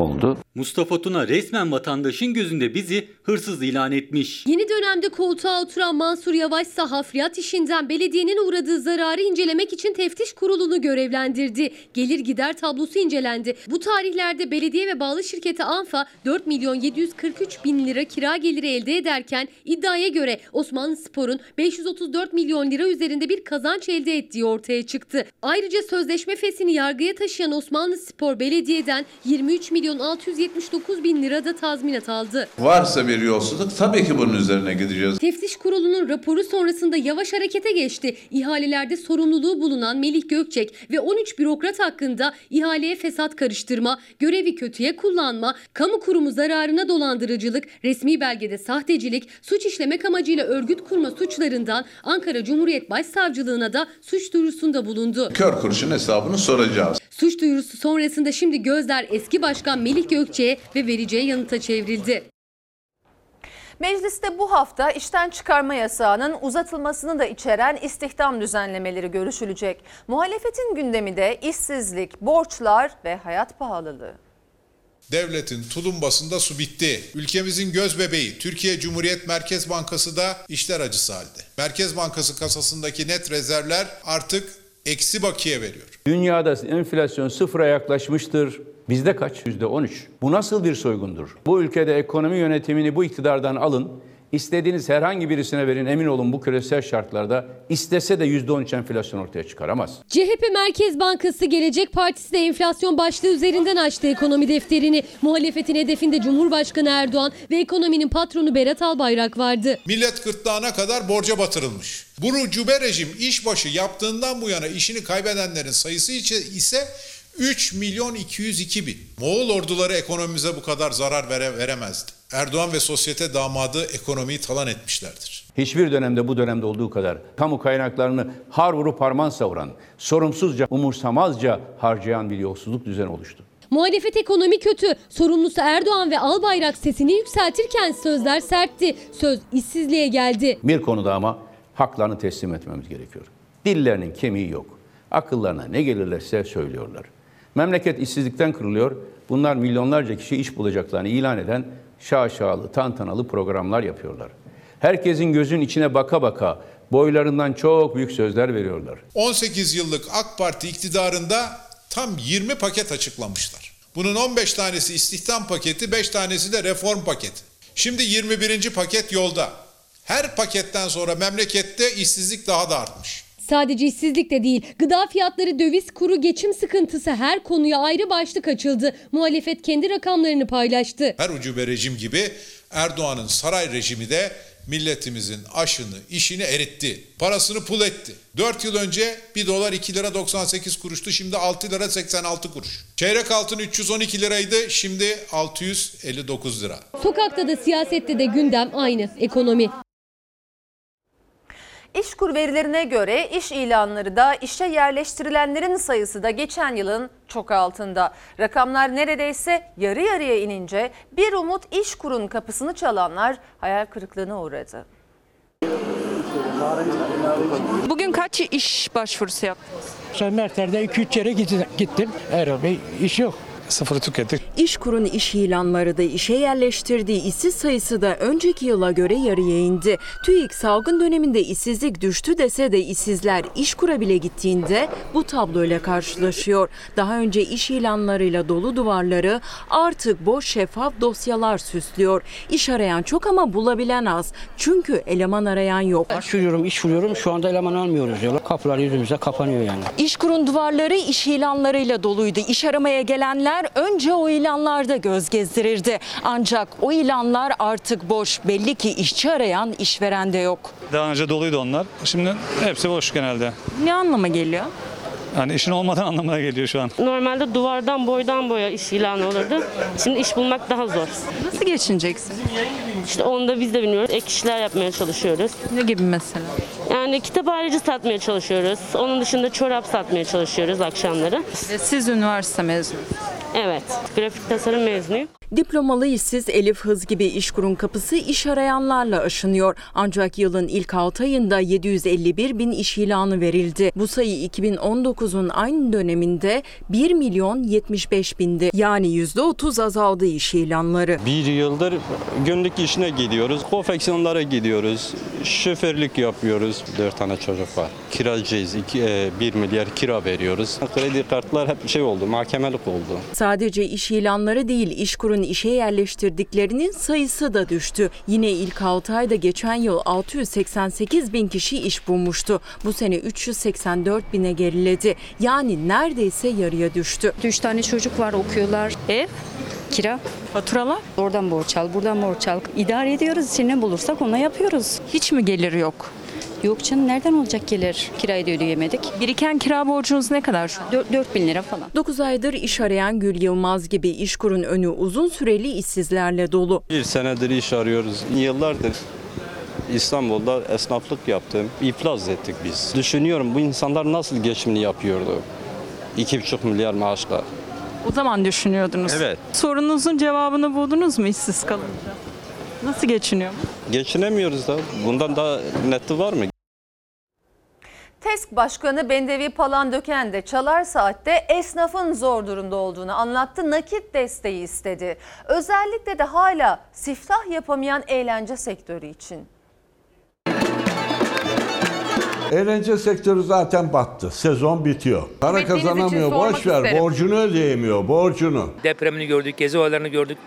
oldu. Mustafa Tuna resmen vatandaşın gözünde bizi hırsız ilan etmiş. Yeni dönemde koltuğa oturan Mansur Yavaş ise hafriyat işinden belediyenin uğradığı zararı incelemek için teftiş kurulunu görevlendirdi. Gelir gider tablosu incelendi. Bu tarihlerde belediye ve bağlı şirketi Anfa 4 milyon 743 bin lira kira geliri elde ederken iddiaya göre Osmanlı Spor'un 534 milyon lira üzerinde bir kazanç elde ettiği ortaya çıktı. Ayrıca sözleşme fesini yargıya taşıyan Osmanlı Spor belediyeden 23 milyon 679 bin lira da tazminat aldı. Varsa bir yolsuzluk tabii ki bunun üzerine gideceğiz. Teftiş kurulunun raporu sonrasında yavaş harekete geçti. İhalelerde sorumluluğu bulunan Melih Gökçek ve 13 bürokrat hakkında ihaleye fesat karıştırma, görevi kötüye kullanma, kamu kurumu zararına dolandırıcılık, resmi belgede sahtecilik, suç işlemek amacıyla örgüt kurma suçlarından Ankara Cumhuriyet Başsavcılığına da suç duyurusunda bulundu. Kör kuruşun hesabını soracağız. Suç duyurusu sonrasında şimdi gözler eski başkan Melih Gökçek'e ve vereceği yanıta çevrildi. Mecliste bu hafta işten çıkarma yasağının uzatılmasını da içeren istihdam düzenlemeleri görüşülecek. Muhalefetin gündemi de işsizlik, borçlar ve hayat pahalılığı. Devletin tulumbasında su bitti. Ülkemizin göz bebeği Türkiye Cumhuriyet Merkez Bankası da işler acısı halde. Merkez Bankası kasasındaki net rezervler artık eksi bakiye veriyor. Dünyada enflasyon sıfıra yaklaşmıştır. Bizde kaç? Yüzde 13. Bu nasıl bir soygundur? Bu ülkede ekonomi yönetimini bu iktidardan alın. İstediğiniz herhangi birisine verin emin olun bu küresel şartlarda istese de yüzde 13 enflasyon ortaya çıkaramaz. CHP Merkez Bankası Gelecek Partisi de enflasyon başlığı üzerinden açtı ekonomi defterini. Muhalefetin hedefinde Cumhurbaşkanı Erdoğan ve ekonominin patronu Berat Albayrak vardı. Millet gırtlağına kadar borca batırılmış. Bu ucube rejim işbaşı yaptığından bu yana işini kaybedenlerin sayısı ise 3 milyon 202 bin. Moğol orduları ekonomimize bu kadar zarar vere, veremezdi. Erdoğan ve sosyete damadı ekonomiyi talan etmişlerdir. Hiçbir dönemde bu dönemde olduğu kadar kamu kaynaklarını har vurup harman savuran, sorumsuzca, umursamazca harcayan bir yolsuzluk düzeni oluştu. Muhalefet ekonomi kötü. Sorumlusu Erdoğan ve Albayrak sesini yükseltirken sözler sertti. Söz işsizliğe geldi. Bir konuda ama haklarını teslim etmemiz gerekiyor. Dillerinin kemiği yok. Akıllarına ne gelirlerse söylüyorlar. Memleket işsizlikten kırılıyor. Bunlar milyonlarca kişi iş bulacaklarını ilan eden şaşalı, tantanalı programlar yapıyorlar. Herkesin gözün içine baka baka boylarından çok büyük sözler veriyorlar. 18 yıllık AK Parti iktidarında tam 20 paket açıklamışlar. Bunun 15 tanesi istihdam paketi, 5 tanesi de reform paketi. Şimdi 21. paket yolda. Her paketten sonra memlekette işsizlik daha da artmış. Sadece işsizlik de değil, gıda fiyatları, döviz kuru, geçim sıkıntısı her konuya ayrı başlık açıldı. Muhalefet kendi rakamlarını paylaştı. Her ucube rejim gibi Erdoğan'ın saray rejimi de milletimizin aşını, işini eritti. Parasını pul etti. 4 yıl önce 1 dolar 2 lira 98 kuruştu. Şimdi 6 lira 86 kuruş. Çeyrek altın 312 liraydı. Şimdi 659 lira. Sokakta da siyasette de gündem aynı, ekonomi. İşkur verilerine göre iş ilanları da işe yerleştirilenlerin sayısı da geçen yılın çok altında. Rakamlar neredeyse yarı yarıya inince bir umut İşkur'un kapısını çalanlar hayal kırıklığına uğradı. Bugün kaç iş başvurusu yaptınız? Merter'de 2-3 yere gittim. Herhalde iş yok. Sıfırı tükettik. İşkur'un iş ilanları da işe yerleştirdiği işsiz sayısı da önceki yıla göre yarıya indi. TÜİK salgın döneminde işsizlik düştü dese de işsizler İşkur'a bile gittiğinde bu tabloyla karşılaşıyor. Daha önce iş ilanlarıyla dolu duvarları artık boş şeffaf dosyalar süslüyor. İş arayan çok ama bulabilen az. Çünkü eleman arayan yok. Başvuruyorum, iş vuruyorum. Şu anda eleman almıyoruz diyorlar. Kapılar yüzümüze kapanıyor yani. İşkur'un duvarları iş ilanlarıyla doluydu. İş aramaya gelenler önce o ilanlarda göz gezdirirdi. Ancak o ilanlar artık boş. Belli ki işçi arayan işveren de yok. Daha önce doluydu onlar. Şimdi hepsi boş genelde. Ne anlama geliyor? Yani işin olmadan anlamına geliyor şu an. Normalde duvardan boydan boya iş ilanı olurdu. Şimdi iş bulmak daha zor. Nasıl geçineceksin? İşte onu da biz de bilmiyoruz. Ek işler yapmaya çalışıyoruz. Ne gibi mesela? Yani kitap ayrıcı satmaya çalışıyoruz. Onun dışında çorap satmaya çalışıyoruz akşamları. Siz üniversite mezunu. Evet. Grafik tasarım mezunuyum. Diplomalı işsiz Elif Hız gibi İşkur'un kapısı iş arayanlarla aşınıyor. Ancak yılın ilk 6 ayında 751 bin iş ilanı verildi. Bu sayı 2019'un aynı döneminde 1 milyon 75 bindi. Yani %30 azaldı iş ilanları. Bir yıldır günlük işine gidiyoruz. Konfeksiyonlara gidiyoruz. Şoförlük yapıyoruz. Dört tane çocuk var. Kiracıyız. 1 milyar kira veriyoruz. Kredi kartlar hep şey oldu. Mahkemelik oldu. Sadece iş ilanları değil, İşkur'un işe yerleştirdiklerinin sayısı da düştü. Yine ilk 6 ayda geçen yıl 688 bin kişi iş bulmuştu. Bu sene 384 bine geriledi. Yani neredeyse yarıya düştü. Üç tane çocuk var okuyorlar. Ev, kira. Faturalar? Oradan borç al, buradan borç al. İdare ediyoruz. İçine ne bulursak ona yapıyoruz. Hiç mi gelir yok? Yok canım nereden olacak gelir? Kirayı da ödeyemedik. Biriken kira borcunuz ne kadar şu an? 4, 4 bin lira falan. 9 aydır iş arayan Gül Yılmaz gibi İşkur'un önü uzun süreli işsizlerle dolu. Bir senedir iş arıyoruz. Yıllardır İstanbul'da esnaflık yaptım. İflas ettik biz. Düşünüyorum bu insanlar nasıl geçimini yapıyordu? 2,5 milyar maaşla. O zaman düşünüyordunuz. Evet. Sorununuzun cevabını buldunuz mu işsiz kalınca? Nasıl geçiniyor? Geçinemiyoruz da. Bundan daha neti var mı? TESK Başkanı Bendevi Palandöken de Çalar Saat'te esnafın zor durumda olduğunu anlattı. Nakit desteği istedi. Özellikle de hala siftah yapamayan eğlence sektörü için. Eğlence sektörü zaten battı. Sezon bitiyor. Para Bildiğiniz için kazanamıyor. sormak Boş ver. isterim. Borcunu ödeyemiyor. Borcunu. Depremini gördük, gezi olaylarını gördük.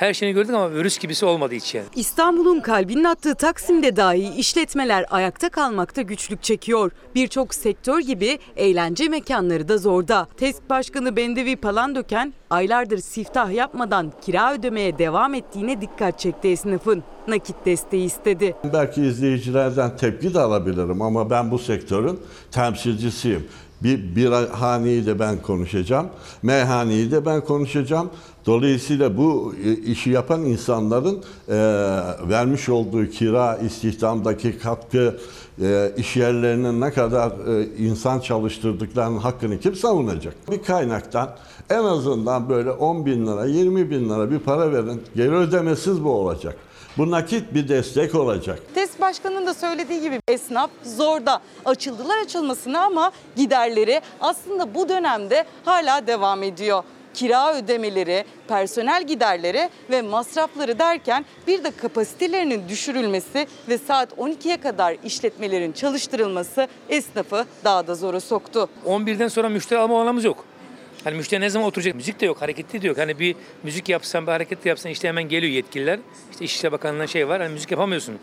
Her şeyini gördük ama virüs gibisi olmadı hiç yani. İstanbul'un kalbinin attığı Taksim'de dahi işletmeler ayakta kalmakta güçlük çekiyor. Birçok sektör gibi eğlence mekanları da zorda. TESK Başkanı Bendevi Palandöken aylardır siftah yapmadan kira ödemeye devam ettiğine dikkat çekti esnafın. Nakit desteği istedi. Belki izleyicilerden tepki de alabilirim ama ben bu sektörün temsilcisiyim. Bir birhaneyi de ben konuşacağım, meyhaneyi de ben konuşacağım. Dolayısıyla bu e, işi yapan insanların e, vermiş olduğu kira, istihdamdaki katkı, e, iş yerlerinin ne kadar e, insan çalıştırdıklarının hakkını kim savunacak? Bir kaynaktan en azından böyle 10 bin lira, 20 bin lira bir para verin. Geri ödemesiz bu olacak. Bu nakit bir destek olacak. TESK Başkanı'nın da söylediği gibi esnaf zorda. Açıldılar açılmasına ama giderleri aslında bu dönemde hala devam ediyor. Kira ödemeleri, personel giderleri ve masrafları derken bir de kapasitelerinin düşürülmesi ve saat 12'ye kadar işletmelerin çalıştırılması esnafı daha da zora soktu. 11'den sonra müşteri alma olanımız yok. Hani müşteri ne zaman oturacak? Müzik de yok, hareketli de yok. Hani bir müzik yapsan, bir hareket yapsan işte hemen geliyor yetkililer. İşte İçişleri Bakanlığı'ndan şey var, hani müzik yapamıyorsun.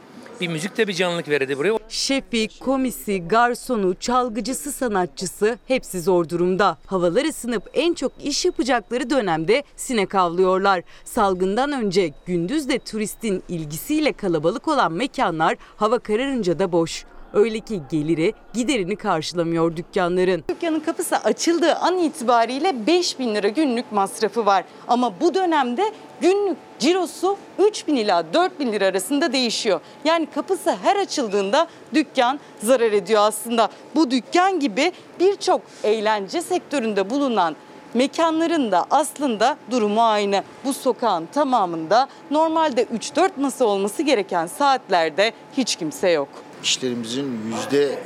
Bir müzik de bir canlılık verildi buraya. Şefi, komisi, garsonu, çalgıcısı, sanatçısı hepsi zor durumda. Havalar ısınıp en çok iş yapacakları dönemde sinek avlıyorlar. Salgından önce gündüz de turistin ilgisiyle kalabalık olan mekanlar hava kararınca da boş. Öyle ki geliri giderini karşılamıyor dükkanların. Dükkanın kapısı açıldığı an itibariyle 5 bin lira günlük masrafı var. Ama bu dönemde günlük cirosu 3 bin ila 4 bin lira arasında değişiyor. Yani kapısı her açıldığında dükkan zarar ediyor aslında. Bu dükkan gibi birçok eğlence sektöründe bulunan mekanların da aslında durumu aynı. Bu sokağın tamamında normalde 3-4 masa olması gereken saatlerde hiç kimse yok. İşlerimizin yüzde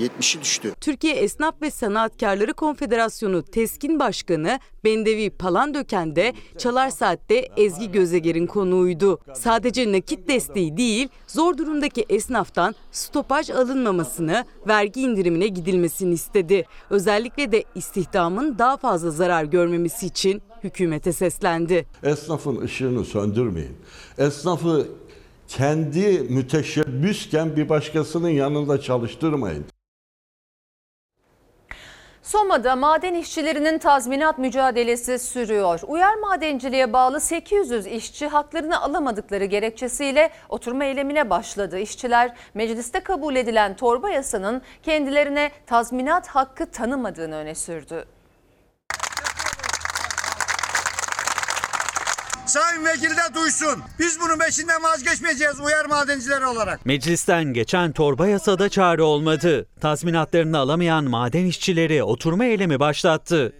70'i düştü. Türkiye Esnaf ve Sanatkarları Konfederasyonu TESKİN Başkanı Bendevi Palandöken de Çalar Saat'te Ezgi Gözeger'in konuğuydu. Sadece nakit desteği değil, zor durumdaki esnaftan stopaj alınmamasını, vergi indirimine gidilmesini istedi. Özellikle de istihdamın daha fazla zarar görmemesi için hükümete seslendi. Esnafın ışığını söndürmeyin. Esnafı kendi müteşebbisken bir başkasının yanında çalıştırmayın. Soma'da maden işçilerinin tazminat mücadelesi sürüyor. Uyar madenciliğe bağlı 800 işçi haklarını alamadıkları gerekçesiyle oturma eylemine başladı. İşçiler mecliste kabul edilen torba yasanın kendilerine tazminat hakkı tanımadığını öne sürdü. Sayın Vekil de duysun. Biz bunun peşinden vazgeçmeyeceğiz uyar madencileri olarak. Meclisten geçen torba yasada çare olmadı. Tazminatlarını alamayan maden işçileri oturma eylemi başlattı.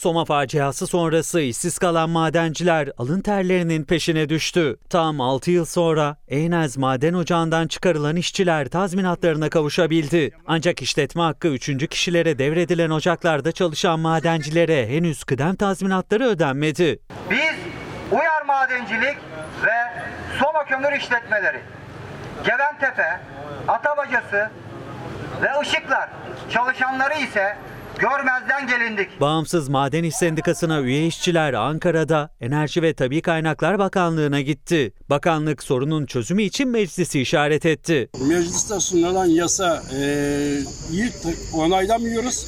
Soma faciası sonrası işsiz kalan madenciler alın terlerinin peşine düştü. Tam 6 yıl sonra Eynez Maden Ocağı'ndan çıkarılan işçiler tazminatlarına kavuşabildi. Ancak işletme hakkı 3. kişilere devredilen ocaklarda çalışan madencilere henüz kıdem tazminatları ödenmedi. Biz uyar madencilik ve Soma kömür işletmeleri, Geventepe, Atabacası ve Işıklar çalışanları ise görmezden gelindik. Bağımsız Maden İş Sendikası'na üye işçiler Ankara'da Enerji ve Tabi Kaynaklar Bakanlığı'na gitti. Bakanlık sorunun çözümü için meclisi işaret etti. Mecliste sunulan yasa e, iyi onaylamıyoruz.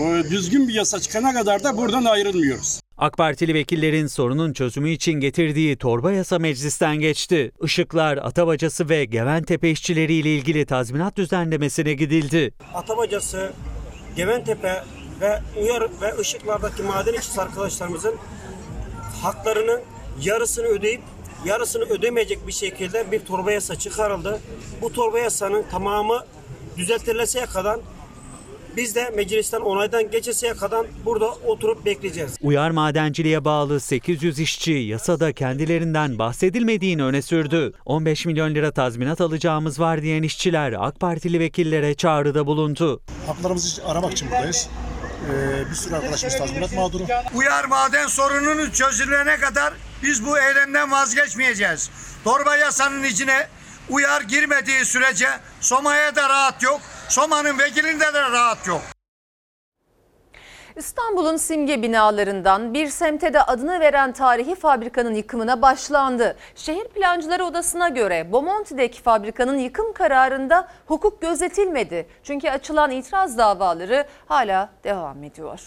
O, düzgün bir yasa çıkana kadar da buradan ayrılmıyoruz. AK Partili vekillerin sorunun çözümü için getirdiği torba yasa meclisten geçti. Işıklar, Atabacası ve Geventepe işçileriyle ilgili tazminat düzenlemesine gidildi. Atabacası, Geventepe ve Uyar ve Işıklar'daki maden işçisi arkadaşlarımızın haklarının yarısını ödeyip yarısını ödemeyecek bir şekilde bir torba yasa çıkarıldı. Bu torba yasanın tamamı düzeltileseye kadar Biz de meclisten onaydan geçesiye kadar burada oturup bekleyeceğiz. Uyar Madenciliğe bağlı 800 işçi yasada kendilerinden bahsedilmediğini öne sürdü. 15 milyon lira tazminat alacağımız var diyen işçiler AK Partili vekillere çağrıda bulundu. Haklarımızı aramak için buradayız. Ee, bir sürü arkadaşımız tazminat mağduru. Uyar maden sorununun çözülene kadar biz bu eylemden vazgeçmeyeceğiz. Torba yasanın içine uyar girmediği sürece Soma'ya da rahat yok. Soma'nın vekilinde de rahat yok. İstanbul'un simge binalarından bir semte de adını veren tarihi fabrikanın yıkımına başlandı. Şehir Plancıları Odası'na göre Bomonti'deki fabrikanın yıkım kararında hukuk gözetilmedi. Çünkü açılan itiraz davaları hala devam ediyor.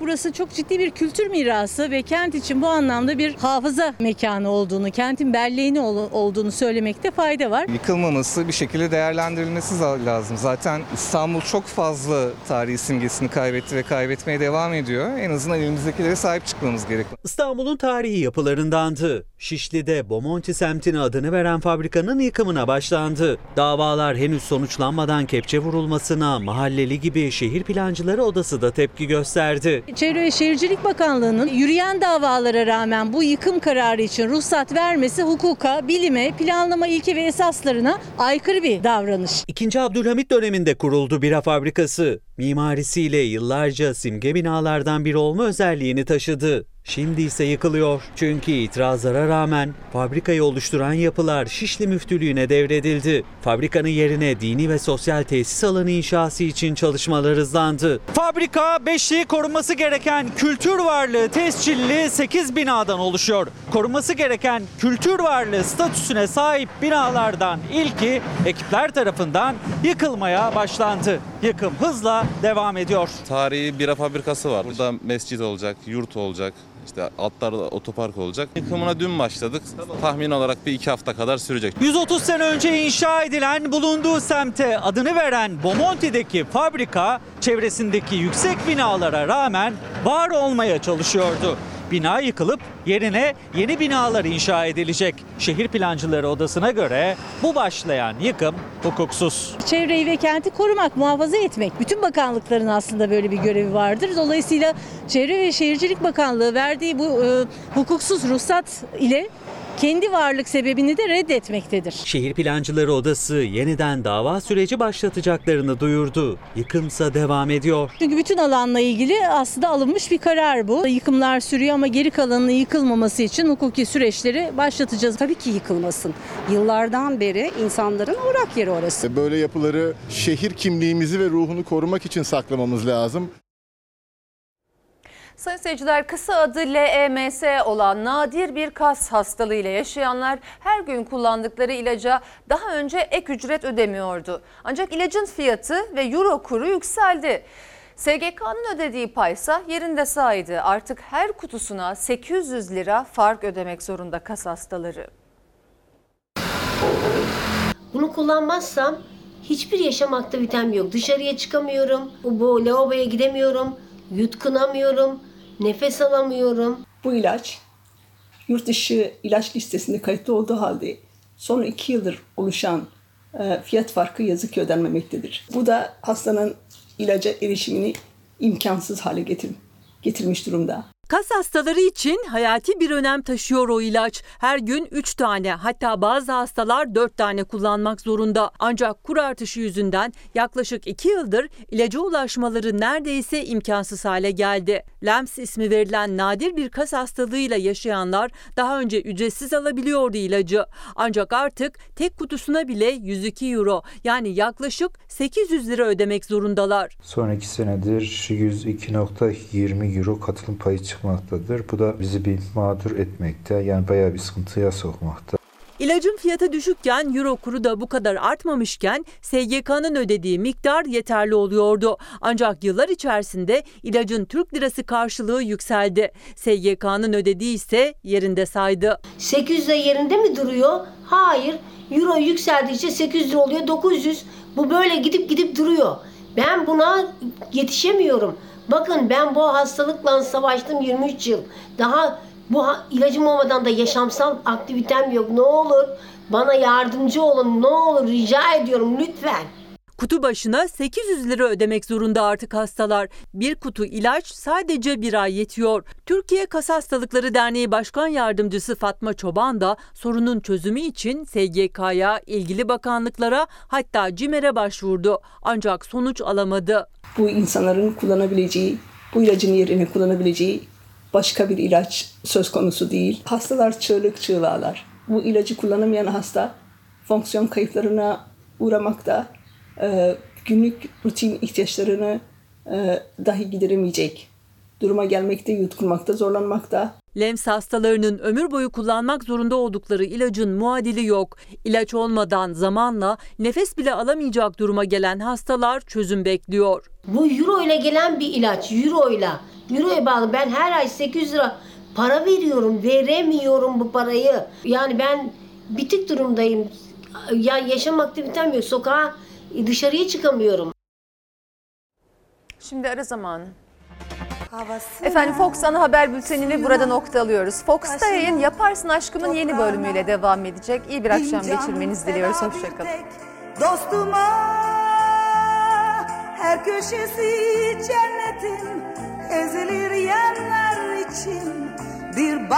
Burası çok ciddi bir kültür mirası ve kent için bu anlamda bir hafıza mekanı olduğunu, kentin belleğini ol- olduğunu söylemekte fayda var. Yıkılmaması bir şekilde değerlendirilmesi lazım. Zaten İstanbul çok fazla tarihi simgesini kaybetti ve kaybetmeye devam ediyor. En azından elimizdekilere sahip çıkmamız gerekiyor. İstanbul'un tarihi yapılarındandı. Şişli'de Bomonti semtine adını veren fabrikanın yıkımına başlandı. Davalar henüz sonuçlanmadan kepçe vurulmasına mahalleli gibi şehir plancıları odası da tepki gösterdi. Çevre ve Şehircilik Bakanlığı'nın yürüyen davalara rağmen bu yıkım kararı için ruhsat vermesi hukuka, bilime, planlama ilke ve esaslarına aykırı bir davranış. İkinci Abdülhamit döneminde kuruldu bira fabrikası. Mimarisiyle yıllarca simge binalardan biri olma özelliğini taşıdı. Şimdi ise yıkılıyor. Çünkü itirazlara rağmen fabrikayı oluşturan yapılar Şişli Müftülüğü'ne devredildi. Fabrikanın yerine dini ve sosyal tesis alanı inşası için çalışmalar hızlandı. Fabrika beşli korunması gereken kültür varlığı tescilli 8 binadan oluşuyor. Korunması gereken kültür varlığı statüsüne sahip binalardan ilki ekipler tarafından yıkılmaya başlandı. Yıkım hızla devam ediyor. Tarihi bira fabrikası var. Burada mescit olacak, yurt olacak. İşte altlarda otopark olacak. Yıkımına dün başladık. Tahmin olarak bir iki hafta kadar sürecek. 130 sene önce inşa edilen bulunduğu semte adını veren Bomonti'deki fabrika çevresindeki yüksek binalara rağmen var olmaya çalışıyordu. Bina yıkılıp yerine yeni binalar inşa edilecek. Şehir Plancıları Odası'na göre bu başlayan yıkım hukuksuz. Çevreyi ve kenti korumak, muhafaza etmek. Bütün bakanlıkların aslında böyle bir görevi vardır. Dolayısıyla Çevre ve Şehircilik Bakanlığı verdiği bu e, hukuksuz ruhsat ile kendi varlık sebebini de reddetmektedir. Şehir Plancıları Odası yeniden dava süreci başlatacaklarını duyurdu. Yıkımsa devam ediyor. Çünkü bütün alanla ilgili aslında alınmış bir karar bu. Yıkımlar sürüyor ama geri kalanının yıkılmaması için hukuki süreçleri başlatacağız. Tabii ki yıkılmasın. Yıllardan beri insanların uğrak yeri orası. Böyle yapıları şehir kimliğimizi ve ruhunu korumak için saklamamız lazım. Sayın seyirciler kısa adı LEMS olan nadir bir kas hastalığıyla yaşayanlar her gün kullandıkları ilaca daha önce ek ücret ödemiyordu. Ancak ilacın fiyatı ve euro kuru yükseldi. SGK'nın ödediği paysa yerinde saydı. Artık her kutusuna 800 lira fark ödemek zorunda kas hastaları. Bunu kullanmazsam hiçbir yaşam aktivitem yok. Dışarıya çıkamıyorum, bu lavaboya gidemiyorum, yutkunamıyorum, nefes alamıyorum. Bu ilaç yurt dışı ilaç listesinde kayıtlı olduğu halde son iki yıldır oluşan e, fiyat farkı yazık ki ödenmemektedir. Bu da hastanın ilaca erişimini imkansız hale getir, getirmiş durumda. Kas hastaları için hayati bir önem taşıyor o ilaç. Her gün 3 tane hatta bazı hastalar 4 tane kullanmak zorunda. Ancak kur artışı yüzünden yaklaşık 2 yıldır ilaca ulaşmaları neredeyse imkansız hale geldi. LEMS ismi verilen nadir bir kas hastalığıyla yaşayanlar daha önce ücretsiz alabiliyordu ilacı. Ancak artık tek kutusuna bile 102 euro yani yaklaşık 800 lira ödemek zorundalar. Son iki senedir 102.20 euro katılım payı çıkmaktadır. Bu da bizi bir mağdur etmekte. Yani bayağı bir sıkıntıya sokmakta. İlacın fiyatı düşükken euro kuru da bu kadar artmamışken SGK'nın ödediği miktar yeterli oluyordu. Ancak yıllar içerisinde ilacın Türk lirası karşılığı yükseldi. SGK'nın ödediği ise yerinde saydı. 800 lira yerinde mi duruyor? Hayır. Euro yükseldikçe 800 lira oluyor 900. Bu böyle gidip gidip duruyor. Ben buna yetişemiyorum. Bakın ben bu hastalıkla savaştım 23 yıl. Daha bu ilacım olmadan da yaşamsal aktivitem yok. Ne olur bana yardımcı olun. Ne olur rica ediyorum lütfen. Kutu başına 800 lira ödemek zorunda artık hastalar. Bir kutu ilaç sadece bir ay yetiyor. Türkiye Kas Hastalıkları Derneği Başkan Yardımcısı Fatma Çoban da sorunun çözümü için SGK'ya, ilgili bakanlıklara hatta CİMER'e başvurdu. Ancak sonuç alamadı. Bu insanların kullanabileceği, bu ilacın yerine kullanabileceği başka bir ilaç söz konusu değil. Hastalar çığlık çığlağlar. Bu ilacı kullanamayan hasta fonksiyon kayıplarına uğramakta, e, günlük rutin ihtiyaçlarını e, dahi gideremeyecek duruma gelmekte, yutkunmakta, zorlanmakta. LEMS hastalarının ömür boyu kullanmak zorunda oldukları ilacın muadili yok. İlaç olmadan zamanla nefes bile alamayacak duruma gelen hastalar çözüm bekliyor. Bu euro ile gelen bir ilaç. Euro ile. Euroya bağlı. Ben her ay 800 lira para veriyorum. Veremiyorum bu parayı. Yani ben bitik durumdayım. Ya yaşam aktivitem yok. Sokağa Dışarıya çıkamıyorum. Şimdi ara zamanı. Havası Efendim Fox ana haber bültenini burada nokta alıyoruz. Fox'ta yayın Yaparsın Aşkım'ın yeni bölümüyle devam edecek. İyi bir akşam geçirmenizi diliyoruz. Hoşçakalın. Dostuma her köşesi cennetin ezilir yerler için bir